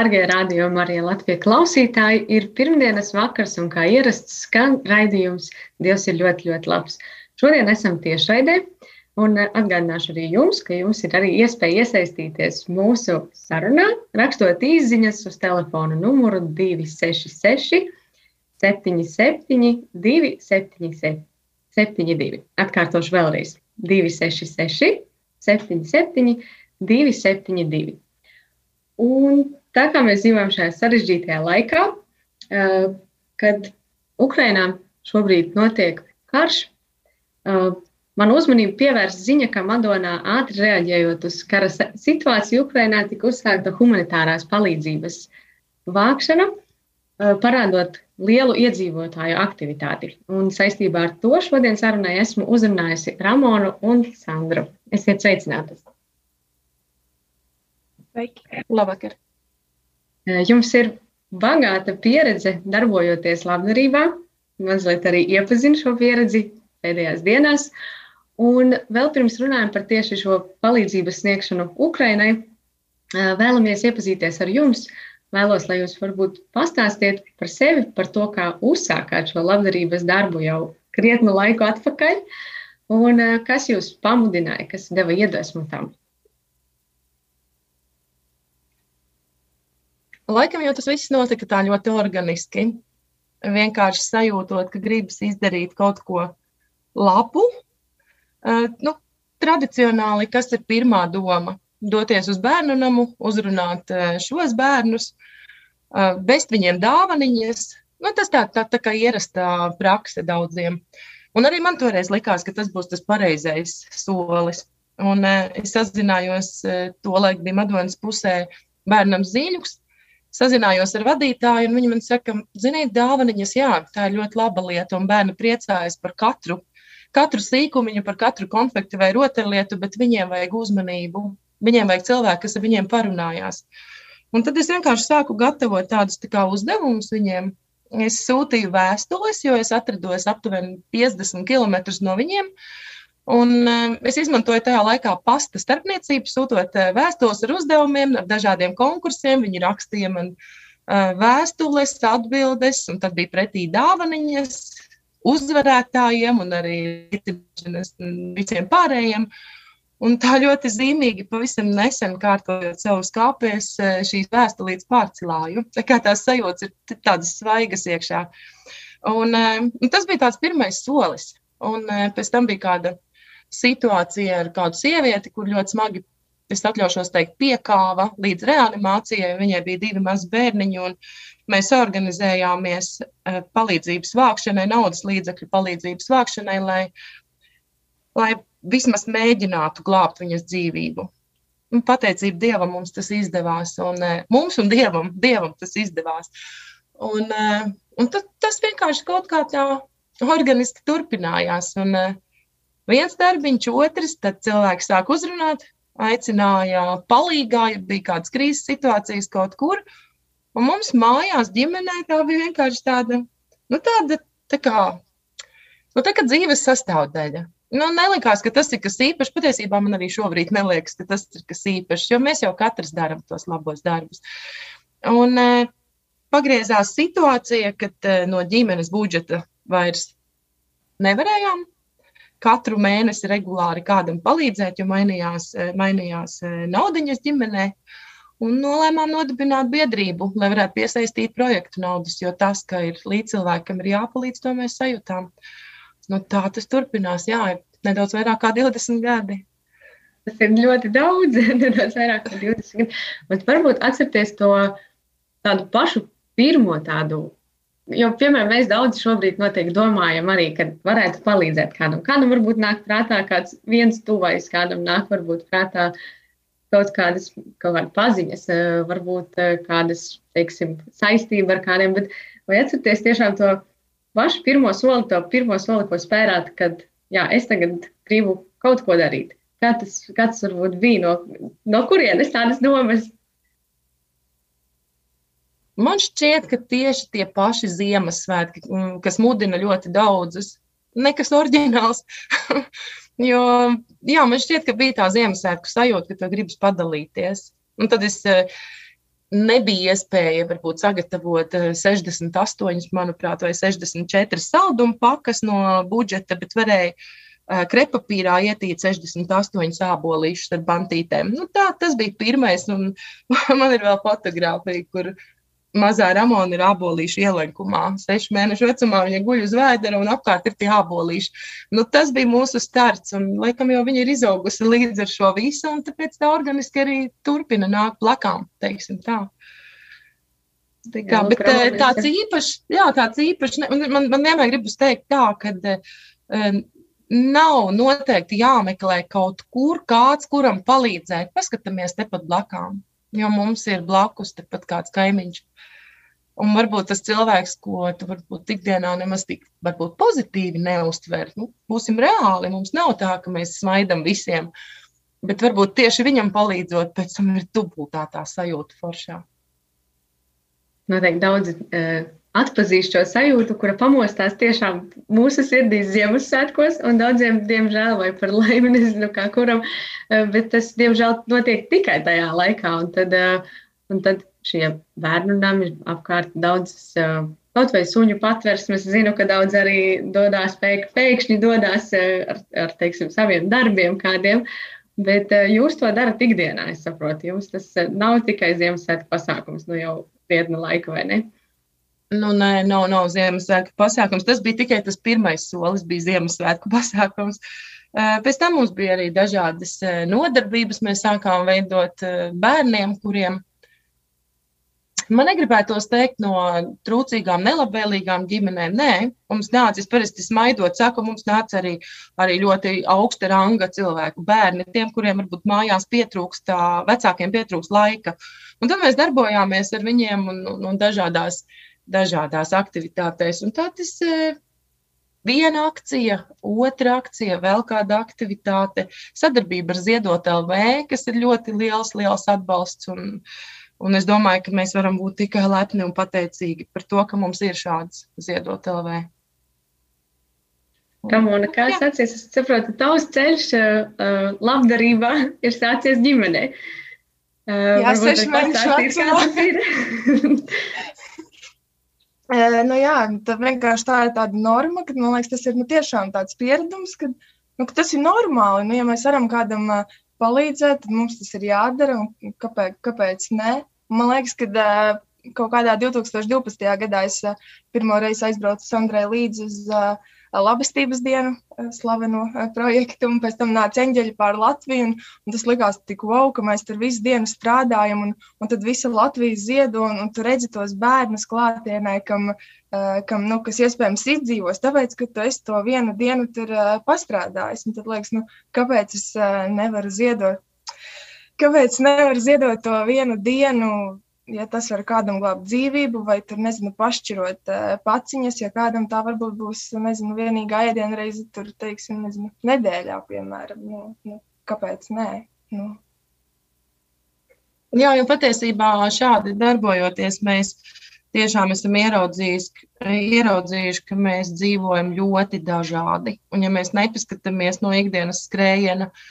Dārgie radiokamā arī Latvijas klausītāji, ir pirmdienas vakars, un kā ierasts skan raidījums, Dievs ir ļoti, ļoti labs. Šodien esam tiešraidē, un atgādināšu arī jums, ka jums ir arī iespēja iesaistīties mūsu sarunā, rakstot īsiņas uz telefona numuru 266, 77, 277, 72. Atkārtošu vēlreiz 266, 77, 272. Un tā kā mēs dzīvojam šajā sarežģītajā laikā, eh, kad Ukrainā šobrīd notiek karš, eh, man uzmanību pievērsta ziņa, ka Madonā ātri reaģējot uz kara situāciju Ukrainā, tika uzsākta humanitārās palīdzības vākšana, eh, parādot lielu iedzīvotāju aktivitāti. Un saistībā ar to šodien sarunai esmu uzrunājusi Ramonu un Sandru. Esiet sveicinātas! Sveiki! Labvakar! Eh, Jums ir bagāta pieredze darbojoties labdarībā, mazliet arī iepazinu šo pieredzi pēdējās dienās. Un vēl pirms runājam par tieši šo palīdzības sniegšanu Ukrainai, eh, vēlamies iepazīties ar jums. Vēlos, lai jūs varbūt pastāstiet par sevi, par to, kā uzsākāt šo labdarības darbu jau krietnu laiku atpakaļ, un eh, kas jūs pamudināja, kas deva iedvesmu tam. Laikam jau tas viss notika tā ļoti organiski. Vienkārši sajūtot, ka gribas izdarīt kaut ko labu. Uh, nu, tradicionāli, kas ir pirmā doma? Doties uz bērnu namu, uzrunāt uh, šos bērnus, uh, vest viņiem dāvaniņas. Nu, tas tā, tā, tā kā ierastā prakse daudziem. Un arī man toreiz likās, ka tas būs tas pareizais solis. Un, uh, es sazinājos, uh, to laiku bija Madonas pusē bērnam Zīļuks, sazinājos ar vadītāju, un viņi man saka, ziniet, dāvaniņas, jā, tā ir ļoti laba lieta, un bērni priecājas par katru, katru sīkumiņu, par katru konfektu vai rotaļlietu, bet viņiem vajag uzmanību, viņiem vajag cilvēku, kas ar viņiem parunājās. Un tad es vienkārši sāku gatavot tādus tā kā uzdevumus viņiem. Es sūtīju vēstules, jo es atrados aptuveni 50 km no viņiem. Un, uh, es izmantoju tajā laikā pasta starpniecību, sūtot uh, vēstules ar uzdevumiem, ar dažādiem konkursiem. Viņi rakstīja man uh, vēstules, atbildes, un tad bija pretī dāvaniņas uzvarētājiem un arī visiem pārējiem. Un tā ļoti zīmīgi, pavisam nesen kārtojot savus kāpēs, šīs vēstulītes pārcilāju. Tā kā tās sajūtas ir tādas svaigas iekšā. Un, un tas bija tāds pirmais solis. Un pēc tam bija kāda situācija ar kādu sievieti, kur ļoti smagi, es atļaušos teikt, piekāva līdz reanimācijai. Viņai bija divi mazi bērniņi, un mēs organizējāmies palīdzības vākšanai, naudas līdzekļu palīdzības vākšanai, lai, lai vismaz mēģinātu glābt viņas dzīvību. Un pateicība Dievam mums tas izdevās, un mums un Dievam, Dievam tas izdevās. Un, un tad, tas vienkārši kaut kā tā organiski turpinājās. Un, viens darbiņš, otrs, tad cilvēki sāk uzrunāt, aicināja palīgā, ja bija kādas krīzes situācijas kaut kur. Un mums mājās, ģimenē, tā bija vienkārši tāda, nu, tāda tā kā, nu, tā kā dzīves sastāvdaļa. Nu, nelikās, ka tas ir kas īpašs. Patiesībā man arī šobrīd neliekas, ka tas ir kas īpašs, jo mēs jau katrs darām tos labos darbus. Un e, pagriezās situācija, kad e, no ģimenes budžeta vairs nevarējām katru mēnesi regulāri kādam palīdzēt, jo mainījās, mainījās naudiņas ģimenē. Un nolēmām nodibināt biedrību, lai varētu piesaistīt projektu naudas, jo tas, ka ir līdzcilvēkam ir jāpalīdz, to mēs sajūtām. Nu, tā tas turpinās, jā, ir nedaudz vairāk kā 20 gadi. Tas ir ļoti daudz, nedaudz vairāk kā 20 gadi. Bet varbūt atcerieties to tādu pašu pirmo tādu jo, piemēram, mēs daudz šobrīd domājam arī, ka varētu palīdzēt kādam. Kādam varbūt nāk prātā kāds viens tuvais, kādam nāk varbūt prātā kaut kādas kaut kāda paziņas, eh, varbūt eh, kādas, teiksim, saistība ar kādiem, bet vai atcerieties tiešām to pašu pirmo soli, to pirmo soli, ko spērāt, kad, jā, es tagad gribu kaut ko darīt. Kā tas, kā tas varbūt bija, no, no kurienes tādas domas? Man šķiet, ka tieši tie paši Ziemassvētki, mm, kas mudina ļoti daudzus, nekas oriģināls. jo, jā, man šķiet, ka bija tā Ziemassvētku sajūta, ka tu gribas padalīties. Un tad es eh, nebija iespēja varbūt sagatavot 68, eh, manuprāt, vai 64 saldumu pakas no budžeta, bet varēja eh, krepapīrā ietīt 68 ābolīšus ar bantītēm. Nu, tā, tas bija pirmais, un man ir vēl fotografija, kur mazā Ramona ir abolīša ielenkumā. Sešu mēnešu vecumā viņa guļ uz vēdera un apkārt ir tie abolīši. Nu, tas bija mūsu starts, un laikam jau viņa ir izaugusi līdz ar šo visu, un tāpēc tā organiski arī turpina nākt plakām, teiksim tā. Tā kā, bet eh, tāds īpašs, jā, tāds īpašs, man, man vienmēr gribas teikt tā, ka um, nav noteikti jāmeklē kaut kur kāds, kuram palīdzēt. Paskatāmies tepat blakām jo mums ir blakus tepat kāds kaimiņš. Un varbūt tas cilvēks, ko tu varbūt ikdienā nemaz tik varbūt pozitīvi neuztver, nu, būsim reāli. Mums nav tā, ka mēs smaidam visiem, bet varbūt tieši viņam palīdzot, pēc tam ir dubultā tā sajūta foršā. Noteikti daudz uh, atpazīst šo sajūtu, kura pamostās tiešām mūsu sirdīs Ziemassvētkos, un daudziem, diemžēl, vai par laimi, nezinu, kā kuram, eh, bet tas, diemžēl, notiek tikai tajā laikā. Un tad, eh, un tad šie bērnu nami apkārt daudzas. Eh, kaut vai suņu patversmes, zinu, ka daudz arī dodas pēkšņi dodas ar, ar teiksim, saviem darbiem kādiem. Bet jūs to darat ikdienā, es saprotu. Jums tas nav tikai Ziemassvētku pasākums, nu jau krietnu laiku, vai ne? Nu, nē, nav, nav Ziemassvētku pasākums. Tas bija tikai tas pirmais solis, bija Ziemassvētku pasākums. Pēc tam mums bija arī dažādas nodarbības. Mēs sākām veidot bērniem, kuriem man negribētos teikt no trūcīgām, nelabvēlīgām ģimenēm. Nē, mums nāca, es parasti smaidot, saku, mums nāca arī, arī ļoti augsta ranga cilvēku bērni, tiem, kuriem varbūt mājās pietrūkst, vecākiem pietrūkst laika. Un tad mēs darbojāmies ar viņiem un, un, un dažādās uh, dažādās aktivitātēs. Un tad es e, viena akcija, otra akcija, vēl kāda aktivitāte, sadarbība ar Ziedot LV, kas ir ļoti liels, liels atbalsts. Un, un es domāju, ka mēs varam būt tikai lepni un pateicīgi par to, ka mums ir šāds Ziedot LV. Ramona, kā sācies? Es saprotu, tavs ceļš uh, labdarībā ir sācies ģimenē. Uh, Jā, seši mēneši vecumā. Nu, jā, tā vienkārši tā ir tāda norma, ka man liekas, tas ir nu, tiešām tāds pieredums, ka, nu, ka tas ir normāli. Nu, ja mēs varam kādam palīdzēt, tad mums tas ir jādara. Kāpēc, kāpēc ne? Man liekas, ka kaut kādā 2012. gadā es pirmo reizi aizbraucu Sandrai līdzi uz uh, labestības dienu eh, slaveno eh, projektu, un pēc tam nāca eņģeļi pār Latviju, un, un tas likās tik wow, ka mēs tur visu dienu strādājam, un, un tad visa Latvija ziedo, un, un tu redzi tos bērnus klātienē, kam, uh, kam nu, kas iespējams izdzīvos, tāpēc, ka tu esi to vienu dienu tur pastrādājis, un tad liekas, nu, kāpēc es nevaru ziedot? Kāpēc nevaru ziedot to vienu dienu ja tas var kādam glābt dzīvību, vai tur, nezinu, pašķirot uh, paciņas, ja kādam tā varbūt būs, nezinu, vienīgā ēdienreize, tur, teiksim, nezinu, nedēļā, piemēram. Nu, nu, kāpēc nē? Nu. Jā, jo patiesībā šādi darbojoties, mēs tiešām esam ieraudzījuši, ieraudzījuši, ka mēs dzīvojam ļoti dažādi. Un ja mēs nepaskatāmies no ikdienas skrējiena, uh,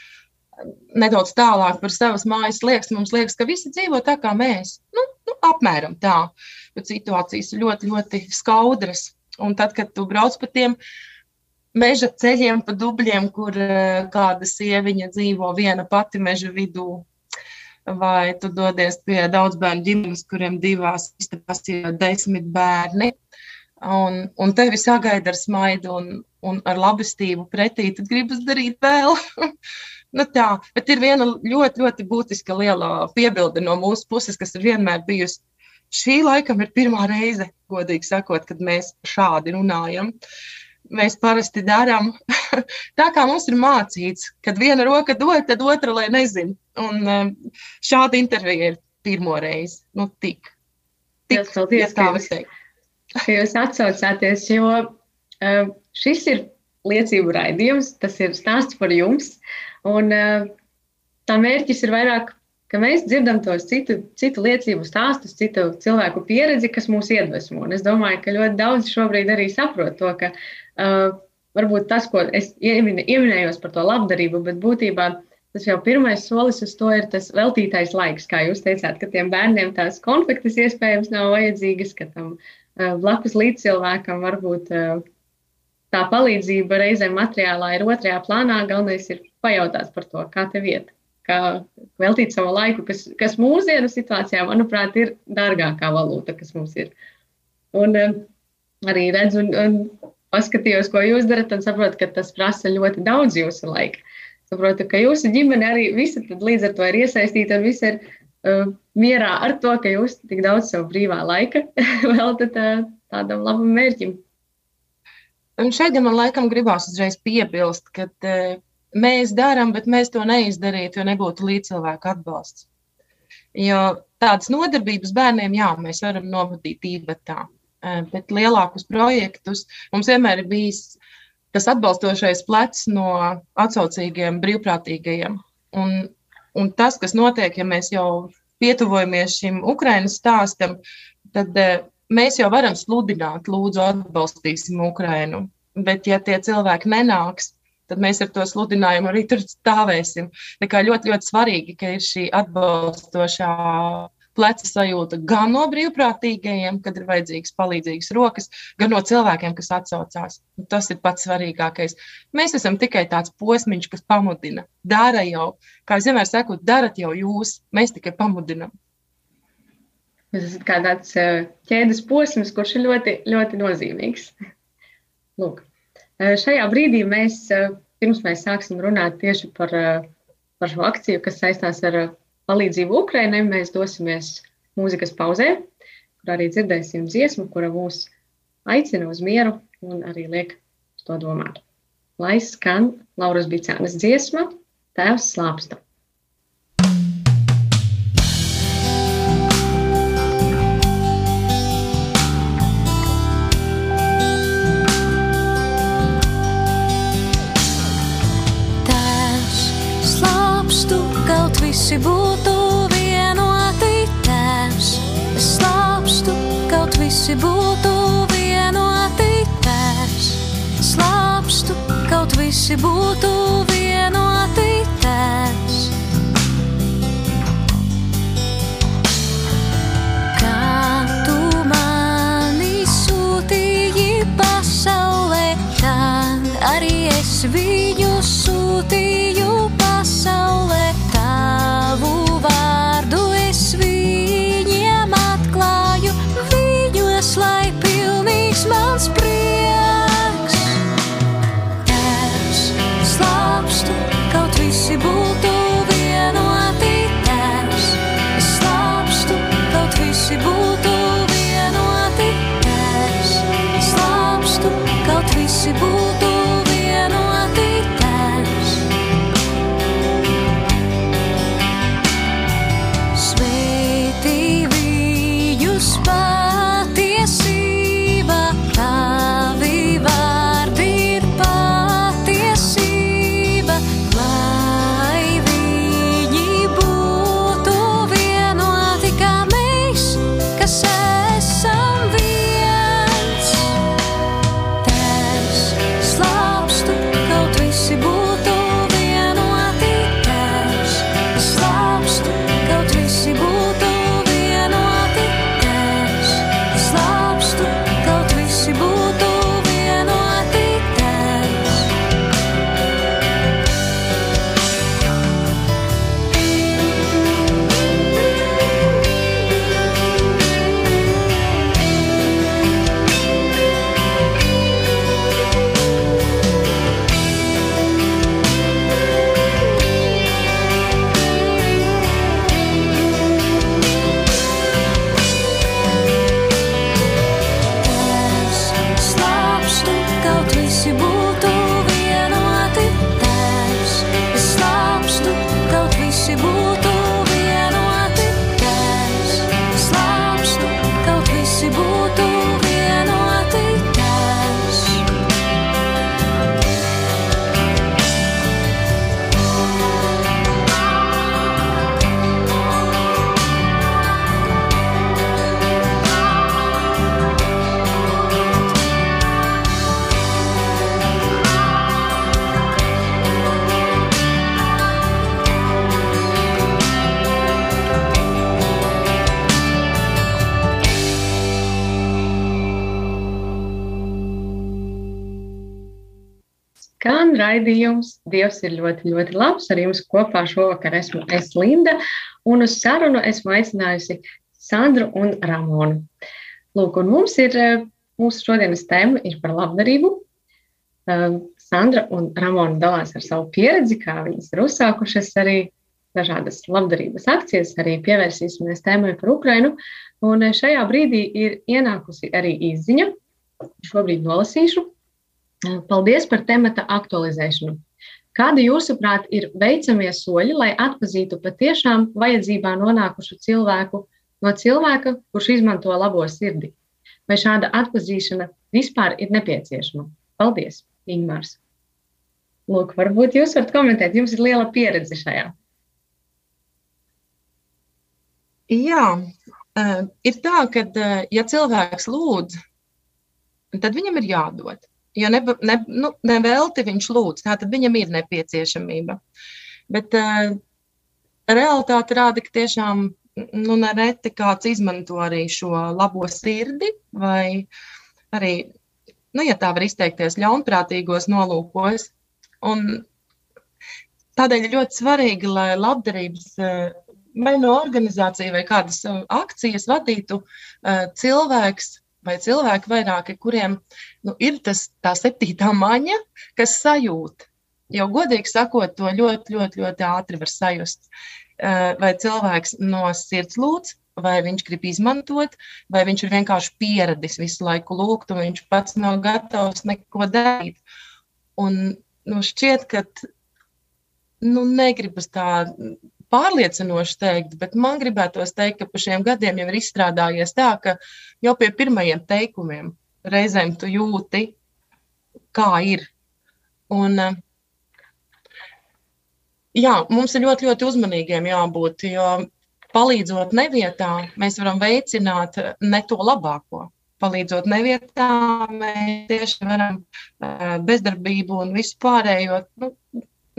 nedaudz tālāk par savas mājas liekas, mums liekas, ka visi dzīvo tā kā mēs. Nu, nu, apmēram tā. Bet situācijas ļoti, ļoti skaudras. Un tad, kad tu brauc pa tiem meža ceļiem, pa dubļiem, kur uh, kāda sieviņa dzīvo viena pati meža vidū, vai tu dodies pie daudz bērnu ģimenes, kuriem divās istabās ir desmit bērni, un, un tevi sagaida ar smaidu un, un ar labestību pretī, tad gribas darīt vēl. Nu tā, bet ir viena ļoti, ļoti būtiska liela piebilde no mūsu puses, kas ir vienmēr bijusi. šī laikam ir pirmā reize, godīgi sakot, kad mēs šādi runājam. Mēs parasti darām tā, kā mums ir mācīts, kad viena roka dod, tad otra lai nezina. Un um, šāda intervija ir pirmo reizi. Nu, tik. Tik, paldies, tā ka jūs- ka jūs atsaucāties, jo šis ir liecību raidījums, tas ir stāsts par jums. Un uh, tā mērķis ir vairāk, ka mēs dzirdam tos citu, citu liecību stāstus, citu cilvēku pieredzi, kas mūs iedvesmo. Un es domāju, ka ļoti daudz šobrīd arī saprot to, ka uh, varbūt tas, ko es ieminējos par to labdarību, bet būtībā tas jau pirmais solis uz to ir tas veltītais laiks, kā jūs teicāt, ka tiem bērniem tās konfektes iespējams nav vajadzīgas, ka tam blakus līdzcilvēkam varbūt tā palīdzība reizēm materiālā ir otrajā plānā. Galvenais ir pajautāt par to, kā tev iet, kā veltīt savu laiku, kas, kas mūsdienu situācijā, manuprāt, ir dārgākā valūta, kas mums ir. Un uh, arī redzu un, paskatījos, ko jūs darat, un saprotu, ka tas prasa ļoti daudz jūsu laika. Saprotu, ka jūsu ģimene arī visa līdz ar to ir iesaistīta un viss ir uh, mierā ar to, ka jūs tik daudz savu brīvā laika veltat uh, tādam labam mērķim. Un šeit ja man laikam gribās uzreiz piebilst, ka uh, mēs darām, bet mēs to neizdarītu, jo nebūtu līdzcilvēku atbalsts. Jo tādas nodarbības bērniem, jā, mēs varam novadīt ībatā, uh, bet lielākus projektus mums vienmēr ir bijis tas atbalstošais plecs no atsaucīgiem brīvprātīgajiem. Un, un tas, kas notiek, ja mēs jau pietuvojamies šim Ukraiņas stāstam, tad uh, mēs jau varam sludināt, lūdzu, atbalstīsim Ukrainu. Bet, ja tie cilvēki nenāks, tad mēs ar to sludinājumu arī tur stāvēsim. Tā kā ļoti, ļoti svarīgi, ka ir šī atbalstošā pleca sajūta gan no brīvprātīgajiem, kad ir vajadzīgas palīdzīgas rokas, gan no cilvēkiem, kas atsaucās. Tas ir pats svarīgākais. Mēs esam tikai tāds posmiņš, kas pamudina. Dara jau, kā es vienmēr saku, darat jau jūs, mēs tikai pamudinam. Tas ir kā tāds uh, ķēdes posms, kurš ir ļoti, ļoti nozīmīgs. Lūk. Uh, šajā brīdī mēs, uh, pirms mēs sāksim runāt tieši par, par šo akciju, kas saistās ar palīdzību Ukrainai, mēs dosimies mūzikas pauzē, kur arī dzirdēsim dziesmu, kura mūs aicina uz mieru un arī liek to domāt. Lai skan Lauras Bicānas dziesma, Tēvs slāpsta. Visi būtu vienoti. Tēvs, slāpstu, kaut visi būtu vienoti. Tēvs, slāpstu, kaut visi būtu vienoti. Tēvs. Kā tu mani sūtīji pasaulē, tā arī es viņu sūtīju pasaulē. six months raidījums. Dievs ir ļoti, ļoti labs. Ar jums kopā šovakar esmu es Linda, un uz sarunu esmu aicinājusi Sandru un Ramonu. Lūk, un mums ir, eh, mūsu šodienas tēma ir par labdarību. Eh, Sandra un Ramona dalās ar savu pieredzi, kā viņas ir uzsākušas arī dažādas labdarības akcijas, arī pievērsīsimies tēmai par Ukrainu. Un eh, šajā brīdī ir ienākusi arī izziņa, šobrīd nolasīšu. Paldies par temata aktualizēšanu. Kādi, jūsuprāt, ir veicamie soļi, lai atpazītu patiešām vajadzībā nonākušu cilvēku no cilvēka, kurš izmanto labo sirdi? Vai šāda atpazīšana vispār ir nepieciešama? Paldies, Ingmārs! Lūk, varbūt jūs varat komentēt, jums ir liela pieredze šajā. Jā, uh, ir tā, ka, uh, ja cilvēks lūdz, tad viņam ir jādod. Jo ne, ne, nu, nevelti viņš lūdz, tātad viņam ir nepieciešamība. Bet uh, realitāte rāda, ka tiešām nu, nereti kāds izmanto arī šo labo sirdi vai arī, nu, ja tā var izteikties, ļaunprātīgos nolūkos. Un tādēļ ir ļoti svarīgi, lai labdarības vai no organizācija vai kādas akcijas vadītu cilvēks vai cilvēki vairāki, kuriem nu, ir tas, tā septītā maņa, kas sajūt. Jo godīgi sakot, to ļoti, ļoti, ļoti ātri var sajust. Vai cilvēks no sirds lūdz, vai viņš grib izmantot, vai viņš ir vienkārši pieradis visu laiku lūgt, un viņš pats nav gatavs neko darīt. Un nu, šķiet, ka nu, negribas tā pārliecinoši teikt, bet man gribētos teikt, ka pa šiem gadiem jau ir izstrādājies tā, ka jau pie pirmajiem teikumiem reizēm tu jūti, kā ir. Un, jā, mums ir ļoti, ļoti uzmanīgiem jābūt, jo palīdzot nevietā, mēs varam veicināt ne to labāko. Palīdzot nevietā, mēs tieši varam bezdarbību un visu pārējo nu,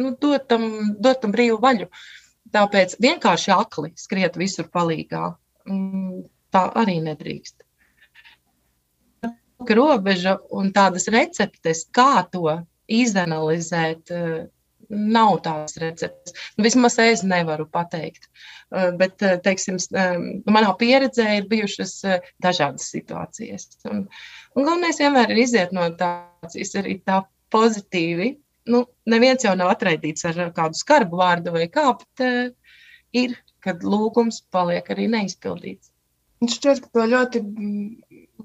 nu, dot, tam, dot tam brīvu vaļu. Uh, Tāpēc vienkārši akli skriet visur palīgā. Mm, tā arī nedrīkst. Robeža un tādas receptes, kā to izanalizēt, eh, nav tādas receptes. Nu, vismaz es nevaru pateikt. Eh, bet, eh, teiksim, manā pieredzē ir bijušas dažādas situācijas. Un, un galvenais vienmēr ir iziet no tādas arī tā pozitīvi nu, neviens jau nav atraidīts ar kādu skarbu vārdu vai kā, bet uh, ir, kad lūgums paliek arī neizpildīts. Man šķiet, ka to ļoti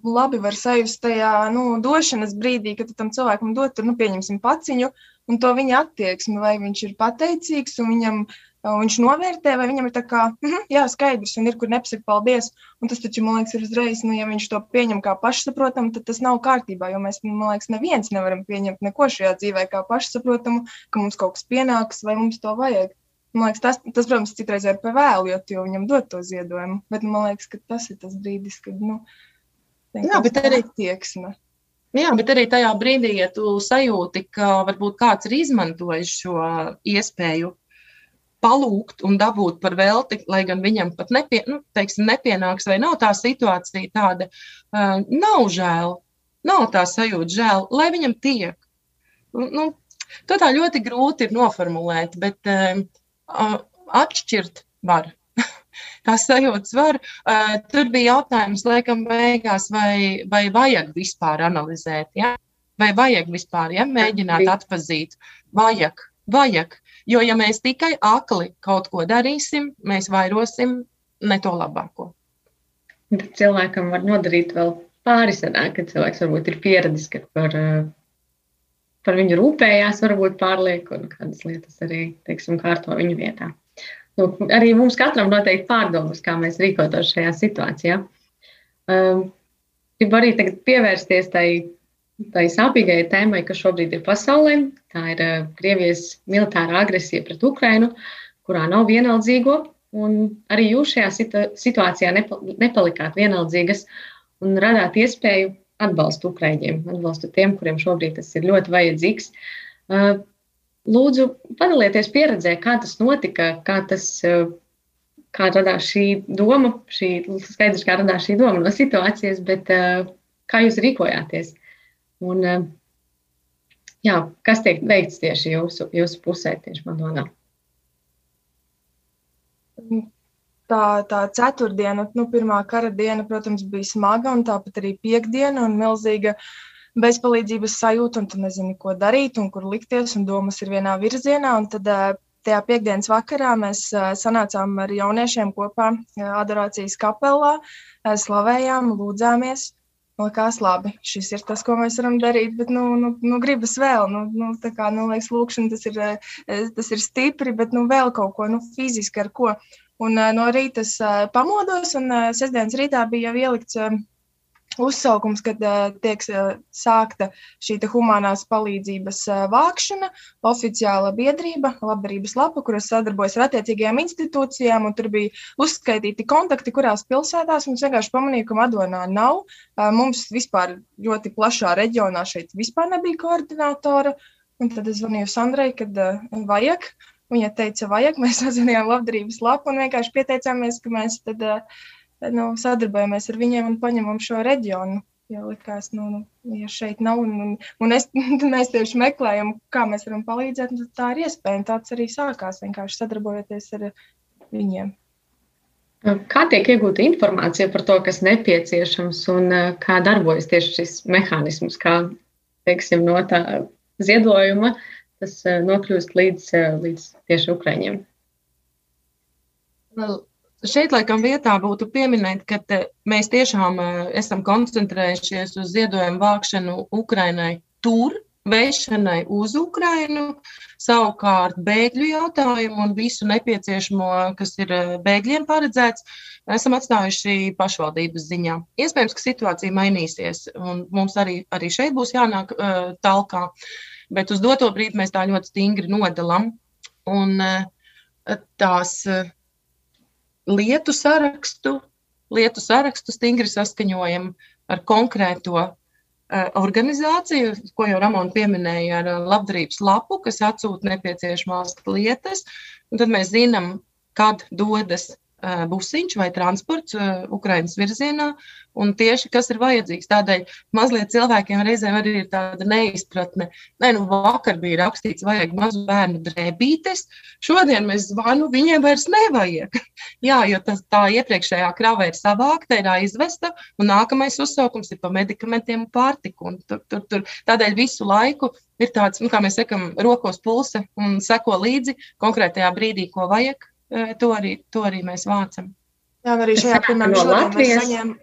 labi var sajust tajā nu, došanas brīdī, kad tam cilvēkam dod, tur, nu, pieņemsim, paciņu, un to viņa attieksmi, vai viņš ir pateicīgs, un viņam viņš novērtē, vai viņam ir tā kā, mm -hmm, jā, skaidrs, un ir, kur nepasaka paldies. Un tas taču, man liekas, ir uzreiz, nu, ja viņš to pieņem kā pašsaprotamu, tad tas nav kārtībā, jo mēs, man liekas, neviens nevaram pieņemt neko šajā dzīvē kā pašsaprotamu, ka mums kaut kas pienāks, vai mums to vajag. Man liekas, tas, tas protams, citreiz ir par vēlu, jo tu viņam dod to ziedojumu, bet man liekas, ka tas ir tas brīdis, kad, nu, jā, bet arī tieksme. Jā, bet arī tajā brīdī, ja tu sajūti, ka varbūt kāds ir izmantojis šo iespēju palūgt un dabūt par velti, lai gan viņam pat nepie, nu, teiksim, nepienāks, vai nav tā situācija tāda, uh, nav žēl, nav tā sajūta žēl, lai viņam tiek. Nu, to tā ļoti grūti ir noformulēt, bet uh, atšķirt var. Tās sajūtas var. Uh, tur bija jautājums, laikam, beigās, vai, vai vajag vispār analizēt, ja? vai vajag vispār ja? mēģināt atzīt. Vajag, vajag. Jo, ja mēs tikai akli kaut ko darīsim, mēs vairosim ne to labāko. Tad cilvēkam var nodarīt vēl pāri sanāk, ka cilvēks varbūt ir pieradis, ka par, par viņu rūpējās, varbūt pārliek un kādas lietas arī, teiksim, kārto viņu vietā. Nu, arī mums katram noteikti pārdomas, kā mēs rīkotos šajā situācijā. Um, gribu arī tagad pievērsties tai tai sāpīgai tēmai, kas šobrīd ir pasaulē. Tā ir uh, Krievijas militārā agresija pret Ukrainu, kurā nav vienaldzīgo. Un arī jūs šajā situ situācijā nepa nepalikāt vienaldzīgas un radāt iespēju atbalstu Ukraiņiem, atbalstu tiem, kuriem šobrīd tas ir ļoti vajadzīgs. Uh, lūdzu, padalieties pieredzē, kā tas notika, kā tas. Uh, Kā radās šī doma, šī skaidrs, kā radās šī doma no situācijas, bet kā jūs rīkojāties? Un, Jā, kas tiek veikts tieši jūsu, jūsu pusē, tieši Madonā? Tā, tā ceturtdiena, nu, pirmā kara diena, protams, bija smaga, un tāpat arī piekdiena un milzīga bezpalīdzības sajūta, un tu nezini, ko darīt un kur likties, un domas ir vienā virzienā. Un tad eh, tajā piekdienas vakarā mēs eh, sanācām ar jauniešiem kopā eh, adorācijas kapelā, eh, slavējām, lūdzāmies. Likās labi, šis ir tas, ko mēs varam darīt, bet, nu, nu, nu gribas vēl, nu, nu tā kā, nu, liekas, lūkšana tas ir, eh, tas ir stipri, bet, nu, vēl kaut ko, nu, fiziski ar ko. Un eh, no rīta es eh, pamodos, un sestdienas rītā bija jau ielikts uzsaukums, kad uh, tiek uh, sākta šī humanās palīdzības uh, vākšana, oficiāla biedrība, labdarības lapa, kuras sadarbojas ar attiecīgajām institūcijām, un tur bija uzskaitīti kontakti, kurās pilsētās mums vienkārši pamanīja, ka Madonā nav. Uh, mums vispār ļoti plašā reģionā šeit vispār nebija koordinātora, un tad es zvanīju Sandrai, kad uh, vajag. Viņa teica, vajag, mēs sazvanījām labdarības lapu un vienkārši pieteicāmies, ka mēs tad uh, nu, sadarbojamies ar viņiem un paņemam šo reģionu. Jo likās, nu, nu, ja šeit nav, un, un, un es, mēs tieši meklējam, kā mēs varam palīdzēt, tad tā ir iespēja. un Tāds arī sākās vienkārši sadarbojoties ar viņiem. Kā tiek iegūta informācija par to, kas nepieciešams un eh, kā darbojas tieši šis mehānisms, kā teiksim, no tā ziedojuma tas eh, nokļūst līdz, eh, līdz tieši Ukraiņiem? Vēl Šeit, laikam, vietā būtu pieminēt, ka mēs tiešām uh, esam koncentrējušies uz ziedojumu vākšanu Ukrainai tur, vēršanai uz Ukrainu, savukārt bēgļu jautājumu un visu nepieciešamo, kas ir uh, bēgļiem paredzēts, esam atstājuši pašvaldības ziņā. Iespējams, ka situācija mainīsies, un mums arī, arī šeit būs jānāk uh, talkā, bet uz doto brīdi mēs tā ļoti stingri nodalam. Un uh, tās. Uh, lietu sarakstu, lietu sarakstu stingri saskaņojam ar konkrēto uh, organizāciju, ko jau Ramona pieminēja, ar uh, labdarības lapu, kas atsūta nepieciešamās lietas. Tad mēs zinām, kad dodas busiņš vai transports Ukraiņas virzienā, un tieši kas ir vajadzīgs. Tādēļ mazliet cilvēkiem reizēm arī ir tāda neizpratne. Nē, nu vakar bija rakstīts, vajag mazu bērnu drēbītes, šodien mēs zvanu, viņiem vairs nevajag. Jā, jo tas, tā iepriekšējā krava ir savākta, ir aizvesta, un nākamais uzsaukums ir pa medikamentiem un pārtiku. Un tur, tur, tur. Tādēļ visu laiku ir tāds, nu, kā mēs sakam, rokos pulse un seko līdzi konkrētajā brīdī, ko vajag. To arī, to arī mēs vācam. Jā, arī šajā, piemēram, no Latvijas? saņēmām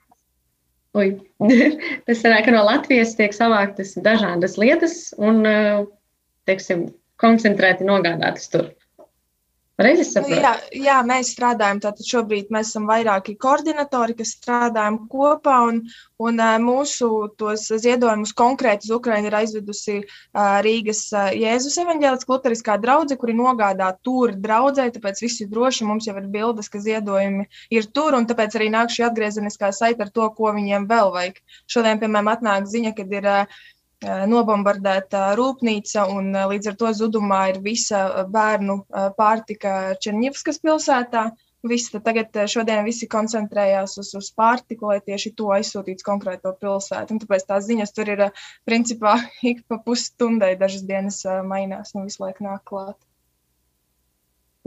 Ui. Tas sanāk, ka no Latvijas tiek savāktas dažādas lietas un, teiksim, koncentrēti nogādātas tur. Nu, jā, jā, mēs strādājam. Tātad šobrīd mēs esam vairāki koordinatori, kas strādājam kopā. Un, un mūsu ziedojumus konkrēti uz Ukraiņu ir aizvedusi Rīgas Jēzus evaņģēliskā luteriskā draudzene, kuri nogādā tur draudzē. Tāpēc viss ir droši. Mums jau ir bildes, ka ziedojumi ir tur. Un tāpēc arī nāk šī atgriezeniskā saite ar to, ko viņiem vēl vajag. Šodien, piemēram, atnāk ziņa, kad ir. ā, nobombardēta rūpnīca, un ā, līdz ar to zudumā ir visa ā, bērnu pārtika Černivskas pilsētā. Visi, tagad šodien visi koncentrējās uz, uz pārtiku, lai tieši to aizsūtītu konkrēto pilsētu. Un tāpēc tās ziņas tur ir principā ik pa pusstundai dažas dienas mainās un visu laiku nāk klāt.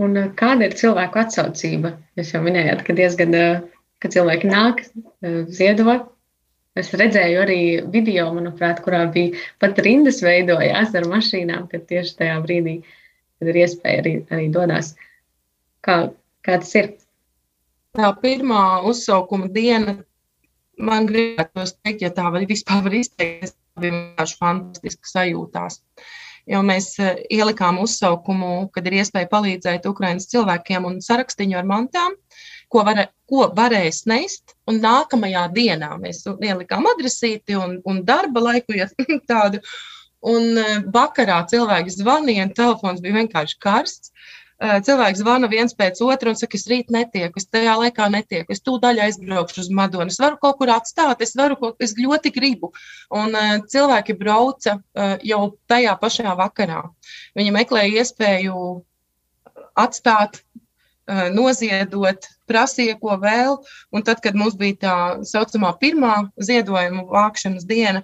Un eh, kāda ir cilvēku atsaucība? Jūs jau minējāt, ka diezgan, eh, ka cilvēki nāk, eh, ziedo. Es redzēju arī video, manuprāt, kurā bija pat rindas veidojās ar mašīnām, kad tieši tajā brīdī, kad ir iespēja arī, arī dodas. Kā, kā tas ir? Tā pirmā uzsaukuma diena, man gribētos teikt, ja tā var vispār var izteikties, bija vienkārši fantastiska sajūtās. Jo mēs eh, ielikām uzsaukumu, kad ir iespēja palīdzēt Ukraiņas cilvēkiem un sarakstiņu ar mantām, ko, var, ko varēs nest. Un nākamajā dienā mēs ielikām adresīti un, un darba laiku, ja tādu. Un eh, vakarā cilvēks zvanīja, un telefons bija vienkārši karsts. Eh, Cilvēks zvana viens pēc otra un saka, es rīt netieku, es tajā laikā netieku, es tūdaļ aizbraukšu uz Madonu, es varu kaut kur atstāt, es varu kaut es ļoti gribu. Un uh, cilvēki brauca jau tajā pašā vakarā. Viņi meklēja iespēju atstāt, noziedot, prasīja, ko vēl. Un tad, kad mums bija tā saucamā pirmā ziedojuma vākšanas diena,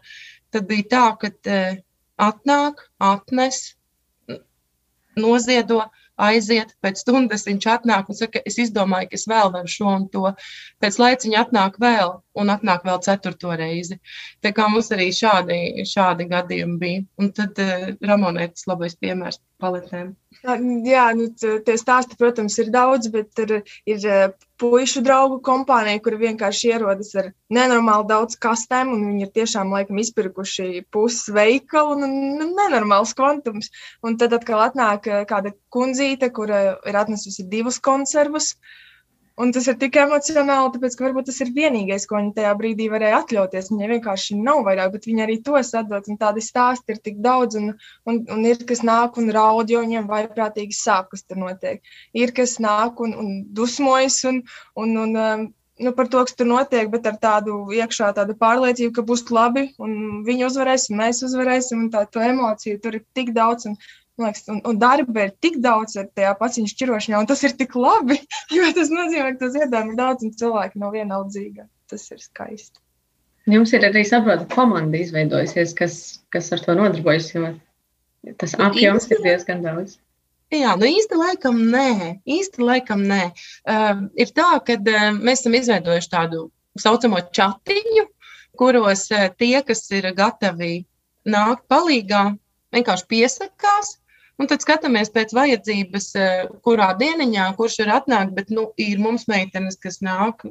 tad bija tā, ka atnāk, atnes, noziedo, aiziet, pēc stundas viņš atnāk un saka, es izdomāju, ka es vēl varu šo un to. Pēc laiciņa atnāk vēl, un atnāk vēl ceturto reizi. Tā kā mums arī šādi, šādi gadījumi bija. Un tad uh, Ramonētas labais piemērs paletēm. Jā, nu, tie stāsti, protams, ir daudz, bet ir, ir eh, puišu draugu kompānija, kur vienkārši ierodas ar nenormāli daudz kastēm, un viņi ir tiešām laikam izpirkuši pusi veikalu, un nu, nenormāls kvantums. Un tad atkal atnāk eh, kāda kundzīte, kura ir atnesusi divus konservus. Un tas ir tik emocionāli, tāpēc, ka varbūt tas ir vienīgais, ko viņi tajā brīdī varēja atļauties. Viņai vienkārši nav vairāk, bet viņi arī to sadod. Un tādi stāsti ir tik daudz, un, un, un ir kas nāk un raud, jo viņiem vaiprātīgi sāp, kas tur notiek. Ir kas nāk un, un dusmojas un, un, un um, nu, par to, kas tur notiek, bet ar tādu iekšā tādu pārliecību, ka būs labi, un viņi uzvarēs, un mēs uzvarēsim, un tā to emociju tur ir tik daudz. Un, Liekas, un, un darba ir tik daudz ar tajā paciņu šķirošanā, un tas ir tik labi, jo tas nozīmē, ka tas iedod daudz, un cilvēki nav vienaldzīga. Tas ir skaisti. Jums ir arī, saprotu, komanda izveidojusies, kas, kas ar to nodarbojas, jo tas Nu, apjoms ir īstenībā- diezgan daudz. Jā, nu īsti laikam nē. Īsti laikam nē. Uh, ir tā, ka uh, mēs esam izveidojuši tādu saucamo chatiņu, kuros uh, tie, kas ir gatavi nākt palīgā, vienkārši piesakās. Un tad skatāmies pēc vajadzības, eh, kurā dieniņā, kurš ir atnākt. Bet nu, ir mums meitenes, kas nāk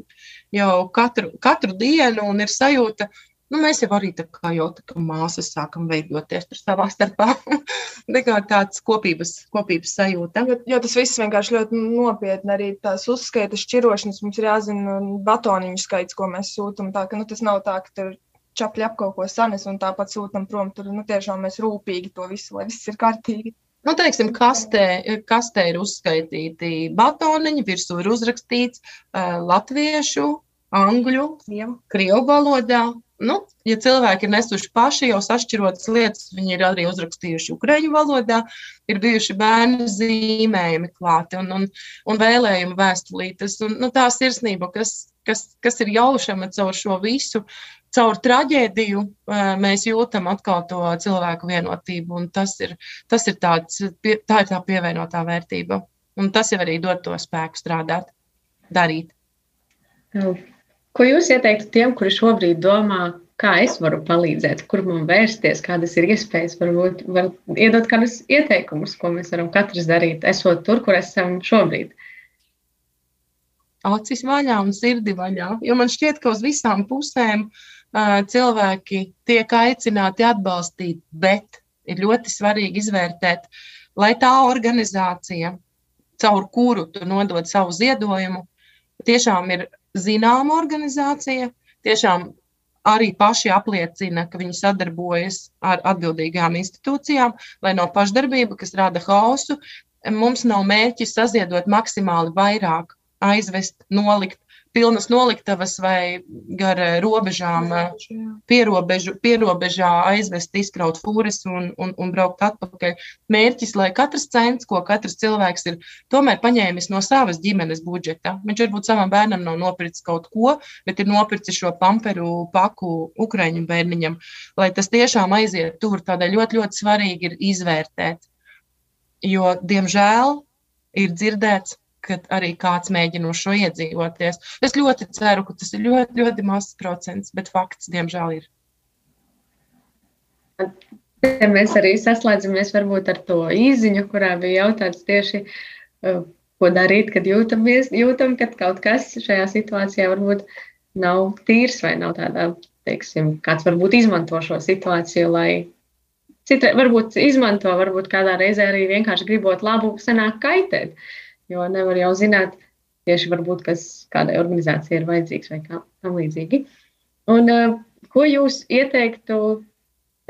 jau katru, katru dienu un ir sajūta, nu, mēs jau arī tā kā jau tā kā māsas sākam veidoties tur savā starpā. Tā kā tāds kopības, kopības sajūta. Jo, jo tas viss vienkārši ļoti nopietni. Arī tās uzskaitas, šķirošanas mums ir jāzina batoniņu skaits, ko mēs sūtām. Tā ka nu, tas nav tā, ka tur čapļi ap kaut ko sanes un tāpat sūtām prom. Tur nu, tiešām mēs rūpīgi to visu, lai viss ir kārtīgi. Nu, teiksim, kastē, kastē ir uzskaitīti batoniņi, virsū ir uzrakstīts uh, latviešu, angļu, Krievu. krievu valodā. Nu, ja cilvēki ir nesuši paši jau sašķirotas lietas, viņi ir arī uzrakstījuši ukraiņu valodā, ir bijuši bērnu zīmējumi klāti un, un, un vēlējumi vēstulītes. Un, nu, tā sirsnība, kas, kas, kas ir jaušama caur šo visu, caur traģēdiju, eh, mēs jūtam atkal to cilvēku vienotību. un Tas ir, tas ir tāds, tā ir tā pievienotā vērtība. Un tas jau arī dod to spēku strādāt, darīt. Ko jūs ieteiktu tiem, kuri šobrīd domā, kā es varu palīdzēt, kur man vērsties, kādas ir iespējas, varbūt var iedot kādus ieteikumus, ko mēs varam katrs darīt, esot tur, kur esam šobrīd. acis vaļā un sirdi vaļā. Jo man šķiet, ka uz visām pusēm uh, cilvēki tiek aicināti atbalstīt, bet ir ļoti svarīgi izvērtēt, lai tā organizācija, caur kuru tu nodod savu ziedojumu, tiešām ir zināma organizācija, tiešām arī paši apliecina, ka viņi sadarbojas ar atbildīgām institūcijām, lai no pašdarbība, kas rada hausu, mums nav mērķis saziedot maksimāli vairāk aizvest, nolikt, pilnas noliktavas vai gar eh, robežām, eh, pierobežu, pierobežā aizvest, izkraut fūres un, un, un braukt atpakaļ. Mērķis, lai katrs cents, ko katrs cilvēks ir tomēr paņēmis no savas ģimenes budžeta, viņš varbūt savam bērnam nav nopircis kaut ko, bet ir nopircis šo pamperu paku Ukraiņu bērniņam, lai tas tiešām aiziet tur. Tādēļ ļoti, ļoti svarīgi ir izvērtēt. Jo, diemžēl, ir dzirdēts, ka arī kāds mēģina uz šo iedzīvoties. Es ļoti ceru, ka tas ir ļoti, ļoti mazs procents, bet fakts, diemžēl, ir. Mēs arī saslēdzamies varbūt ar to īziņu, kurā bija jautāts tieši, uh, ko darīt, kad jūtamies, jūtam, ka kaut kas šajā situācijā varbūt nav tīrs vai nav tādā, teiksim, kāds varbūt izmanto šo situāciju, lai citrai varbūt izmanto, varbūt kādā reizē arī vienkārši gribot labu, sanāk kaitēt, jo nevar jau zināt tieši varbūt, kas kādai organizācijai ir vajadzīgs vai kā tam līdzīgi. Un uh, ko jūs ieteiktu,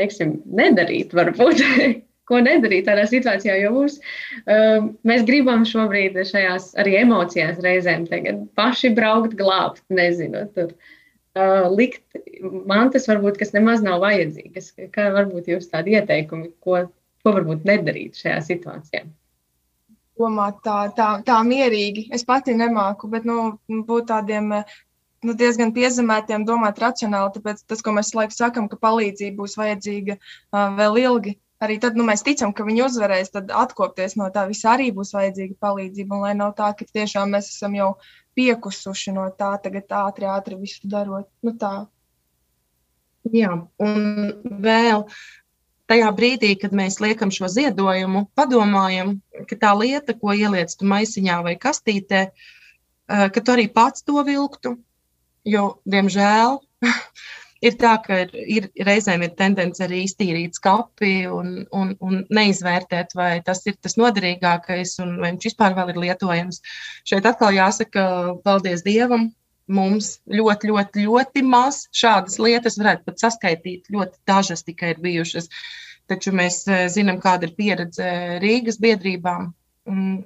teiksim, nedarīt, varbūt, ko nedarīt tādā situācijā, jo mums, uh, mēs gribam šobrīd šajās arī emocijās reizēm tagad paši braukt glābt, nezinu, tur uh, likt mantas varbūt, kas nemaz nav vajadzīgas. Kā varbūt jūs tādi ieteikumi, ko, ko varbūt nedarīt šajā situācijā? Domāt tā, tā, tā mierīgi. Es pati nemāku, bet nu, būt tādiem nu, diezgan piezemētiem, domāt racionāli. Tāpēc tas, ko mēs laikam sakām, ka palīdzība būs vajadzīga uh, vēl ilgi, arī tad nu, mēs ticam, ka viņi uzvarēs, tad atkopties no tā visa arī būs vajadzīga palīdzība. Un lai nav tā, ka tiešām mēs esam jau piekusuši no tā, tagad ātri, ātri visu darot. Nu, tā. Jā, un vēl tajā brīdī, kad mēs liekam šo ziedojumu, padomājam, ka tā lieta, ko ieliec tu maisiņā vai kastītē, eh, ka tu arī pats to vilktu. Jo, diemžēl, ir tā, ka ir, ir reizēm ir tendence arī iztīrīt skapi un, un, un neizvērtēt, vai tas ir tas noderīgākais un vai viņš vispār vēl ir lietojams. Šeit atkal jāsaka, paldies Dievam. Mums ļoti, ļoti, ļoti maz šādas lietas varētu pat saskaitīt. Ļoti dažas tikai ir bijušas. Taču mēs eh, zinām, kāda ir pieredze Rīgas biedrībām,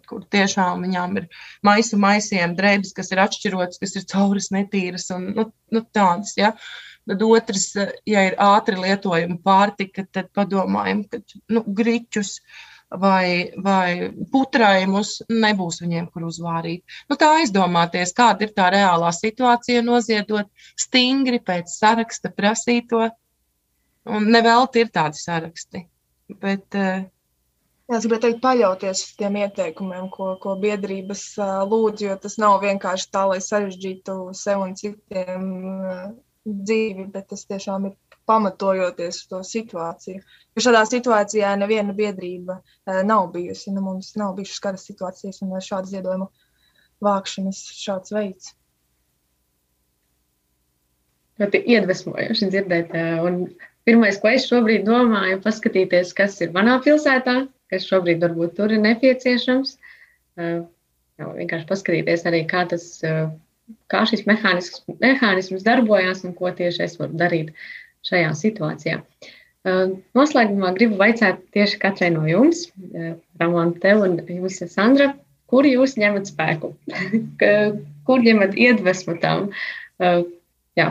kur tiešām viņām ir maisu maisiem, drēbes, kas ir atšķirotas, kas ir cauras, netīras un nu, nu, tādas. Ja? Tad otrs, ja ir ātri lietojama pārtika, tad padomājam, ka nu, griķus vai, vai putraimus nebūs viņiem, kur uzvārīt. Nu, tā aizdomāties, kāda ir tā reālā situācija, noziedot stingri pēc saraksta prasīto. Un nevelti ir tādi saraksti. Bet, Jā, es gribēju teikt, paļauties uz tiem ieteikumiem, ko, ko biedrības uh, lūdz, jo tas nav vienkārši tā, lai sarežģītu sev un citiem uh, dzīvi, bet tas tiešām ir pamatojoties uz to situāciju. Jo šādā situācijā neviena biedrība uh, nav bijusi. Nu, mums nav bijušas kara situācijas un šāda ziedojuma vākšanas šāds veids. Ļoti iedvesmojoši dzirdēt. Un pirmais, ko es šobrīd domāju, ir paskatīties, kas ir manā pilsētā, kas šobrīd varbūt tur ir nepieciešams. Jā, vienkārši paskatīties arī, kā tas kā šis mehānisms, mehānisms darbojas un ko tieši es varu darīt šajā situācijā. Noslēgumā gribu vaicāt tieši katrai no jums, Ramon, tev un jums, Sandra, kur jūs ņemat spēku? kur ņemat iedvesmu tam? Jā.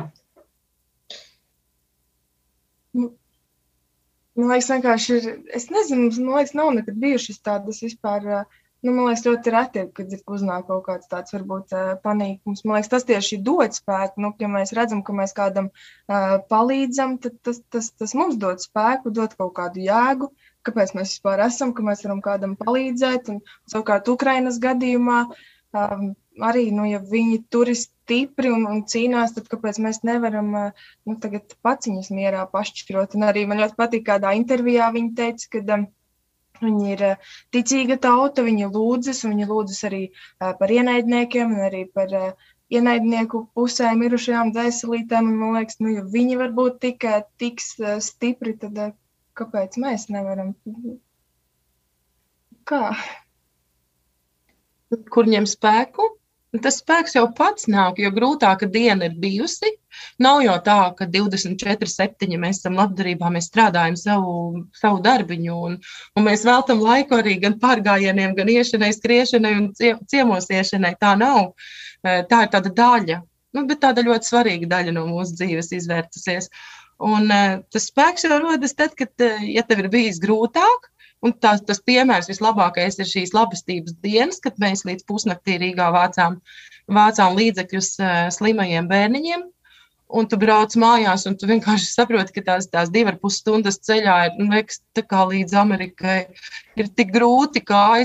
Man liekas, vienkārši ir, es nezinu, man liekas, nav nekad bijušas tādas vispār uh, Nu, man liekas, ļoti reti, kad uznāk kaut kāds tāds, varbūt, panīkums. Man liekas, tas tieši dod spēku. Nu, ja mēs redzam, ka mēs kādam uh, palīdzam, tad tas, tas, tas mums dod spēku, dod kaut kādu jēgu, kāpēc mēs vispār esam, ka mēs varam kādam palīdzēt. Un, savukārt, Ukrainas gadījumā um, arī, nu, ja viņi tur ir stipri un, un cīnās, tad kāpēc mēs nevaram uh, nu, tagad pats viņus mierā pašķirot? Un arī man ļoti patīk, kādā intervijā viņi teica, ka. Um, Viņi ir eh, ticīga tauta, viņi lūdzas, viņi lūdzas arī eh, par ienaidniekiem un arī par eh, ienaidnieku pusē mirušajām dvēselītēm. Man liekas, nu, ja viņi var būt tik, tik stipri, tad kāpēc mēs nevaram? Kā? Kur ņem spēku? Tas spēks jau pats nāk, jo grūtāka diena ir bijusi. Nav jau tā, ka 24, 7 mēs esam labdarībā, mēs strādājam savu, savu darbiņu, un, un mēs veltam laiku arī gan pārgājieniem, gan iešanai, skriešanai un ciemos iešanai. Tā nav. Tā ir tāda daļa, nu, bet tāda ļoti svarīga daļa no mūsu dzīves izvērtusies. Un tas spēks jau rodas tad, kad, ja tev ir bijis grūtāk, Un tas, tas piemērs vislabākais ir šīs labestības dienas, kad mēs līdz pusnaktī Rīgā vācām, vācām līdzekļus uh, slimajiem bērniņiem. Un tu brauc mājās, un tu vienkārši saproti, ka tās, tās divas ar pus stundas ceļā ir nu, liekas, kā līdz Amerikai. Ir tik grūti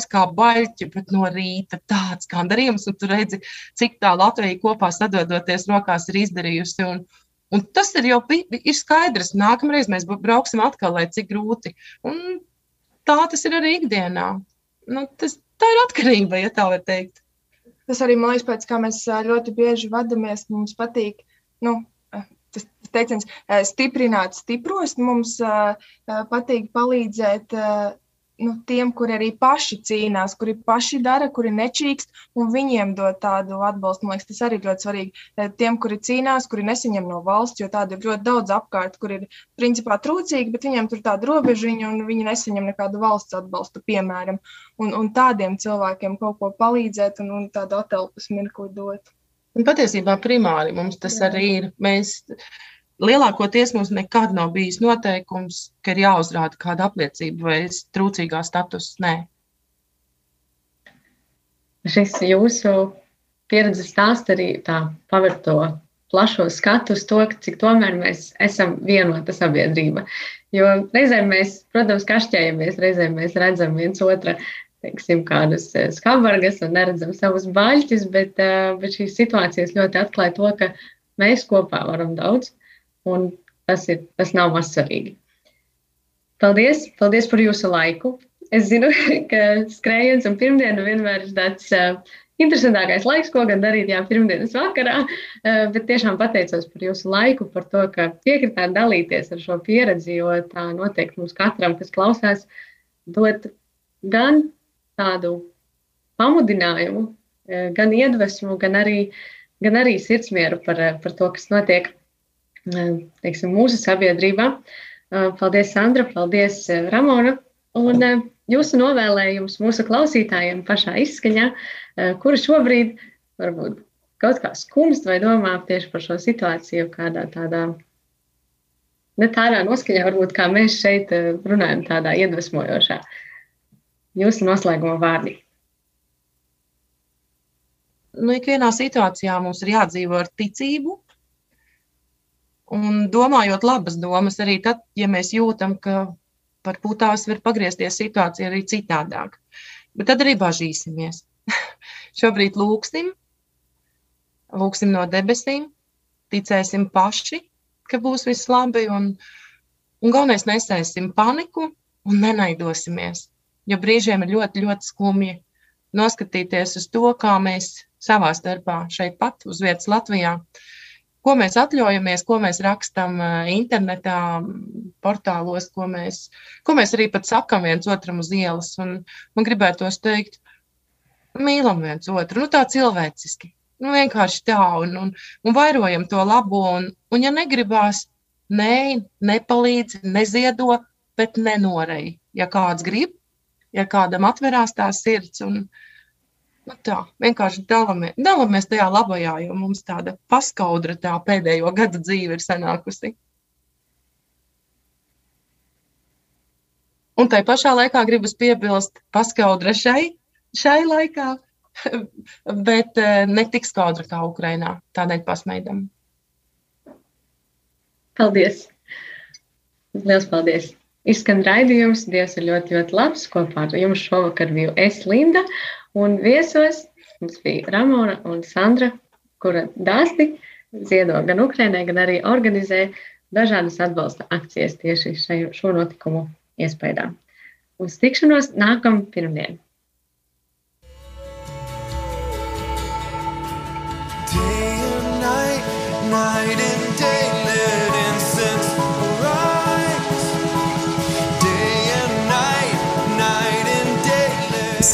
kā baļķi, bet no rīta tāds gandarījums, un tu redzi, cik tā Latvija kopā sadodoties rokās ir izdarījusi. Un, un tas ir jau ir skaidrs. Nākamreiz mēs brauksim atkal, lai cik grūti. Un tā tas ir arī ikdienā. Nu, tas, tā ir atkarība, ja tā var teikt. Tas arī man liekas, pēc kā mēs ļoti bieži vadāmies, mums patīk. Nu, tas teiciens, stiprināt stipros, mums patīk palīdzēt nu, tiem, kuri arī paši cīnās, kuri paši dara, kuri nečīkst, un viņiem dod tādu atbalstu. Man liekas, tas arī ļoti svarīgi. Tiem, kuri cīnās, kuri nesaņem no valsts, jo tādu ir ļoti daudz apkārt, kur ir principā trūcīgi, bet viņiem tur tāda robežiņa, un viņi nesaņem nekādu valsts atbalstu, piemēram. Un, un tādiem cilvēkiem kaut ko palīdzēt un, un tādu atelpas mirkli dot. Un patiesībā primāri mums tas Jā. arī ir. Mēs lielākoties mums nekad nav bijis noteikums, ka ir jāuzrāda kāda apliecība vai trūcīgā status. Nē. Šis jūsu pieredzes stāsts arī tā paver to plašo skatu uz to, cik tomēr mēs esam vienota sabiedrība. Jo reizēm mēs, protams, kašķējamies, reizēm mēs redzam viens otru. Teiksim, kādus eh, skabargas un neredzam savus baļķus, bet, uh, bet šīs situācijas ļoti atklāja to, ka mēs kopā varam daudz, un tas, ir, tas nav mazsvarīgi. Paldies, paldies par jūsu laiku. Es zinu, ka skrējiens un pirmdiena vienmēr ir tāds uh, interesantākais laiks, ko gan darīt jā, pirmdienas vakarā. Uh, bet tiešām pateicos par jūsu laiku, par to, ka piekritāt dalīties ar šo pieredzi, jo tā noteikti mums katram, kas klausās, dot gan tādu pamudinājumu, uh, gan iedvesmu, gan arī, gan arī sirdsmieru par, par to, kas notiek teiksim, mūsu sabiedrībā. Paldies, Sandra, paldies, Ramona. Un jūsu novēlējums mūsu klausītājiem pašā izskaņā, kura šobrīd varbūt kaut kā skumst vai domā tieši par šo situāciju, kādā tādā ne tādā noskaņā, varbūt kā mēs šeit runājam, tādā iedvesmojošā. Jūsu noslēguma vārdi. Nu, ikvienā situācijā mums ir jādzīvo ar ticību, Un domājot labas domas, arī tad, ja mēs jūtam, ka varbūt tās var pagriezties situācija arī citādāk. Bet tad arī bažīsimies. Šobrīd lūksim, lūksim no debesīm, ticēsim paši, ka būs viss labi. Un, un galvenais, nesēsim paniku un nenaidosimies. Jo brīžiem ir ļoti, ļoti skumji noskatīties uz to, kā mēs savā starpā šeit pat uz vietas Latvijā uh, ko mēs atļaujamies, ko mēs rakstām internetā, portālos, ko mēs, ko mēs arī pat sakām viens otram uz ielas. Un man gribētos teikt, mīlam viens otru, nu tā cilvēciski. Nu, vienkārši tā, un, un, un vairojam to labo. Un, un ja negribās, nē, nepalīdz, neziedo, bet nenorej. Ja kāds grib, ja kādam atverās tā sirds. Un, Nu tā, vienkārši dalāmies, dalāmies tajā labajā, jo mums tāda paskaudra tā pēdējo gadu dzīve ir sanākusi. Un tai pašā laikā gribas piebilst, paskaudra šai, šai laikā, bet eh, ne tik skaudra kā Ukrainā. Tādēļ pasmaidam. Paldies! Liels paldies! Izskan raidījums, Dievs ir ļoti, ļoti labs. Kopā ar jums šovakar biju es, Linda, Un viesos mums bija Ramona un Sandra, kura dāsti ziedo gan Ukrainai, gan arī organizē dažādas atbalsta akcijas tieši šajo, šo notikumu iespējā. Uz tikšanos nākamā pirmdiena! Night,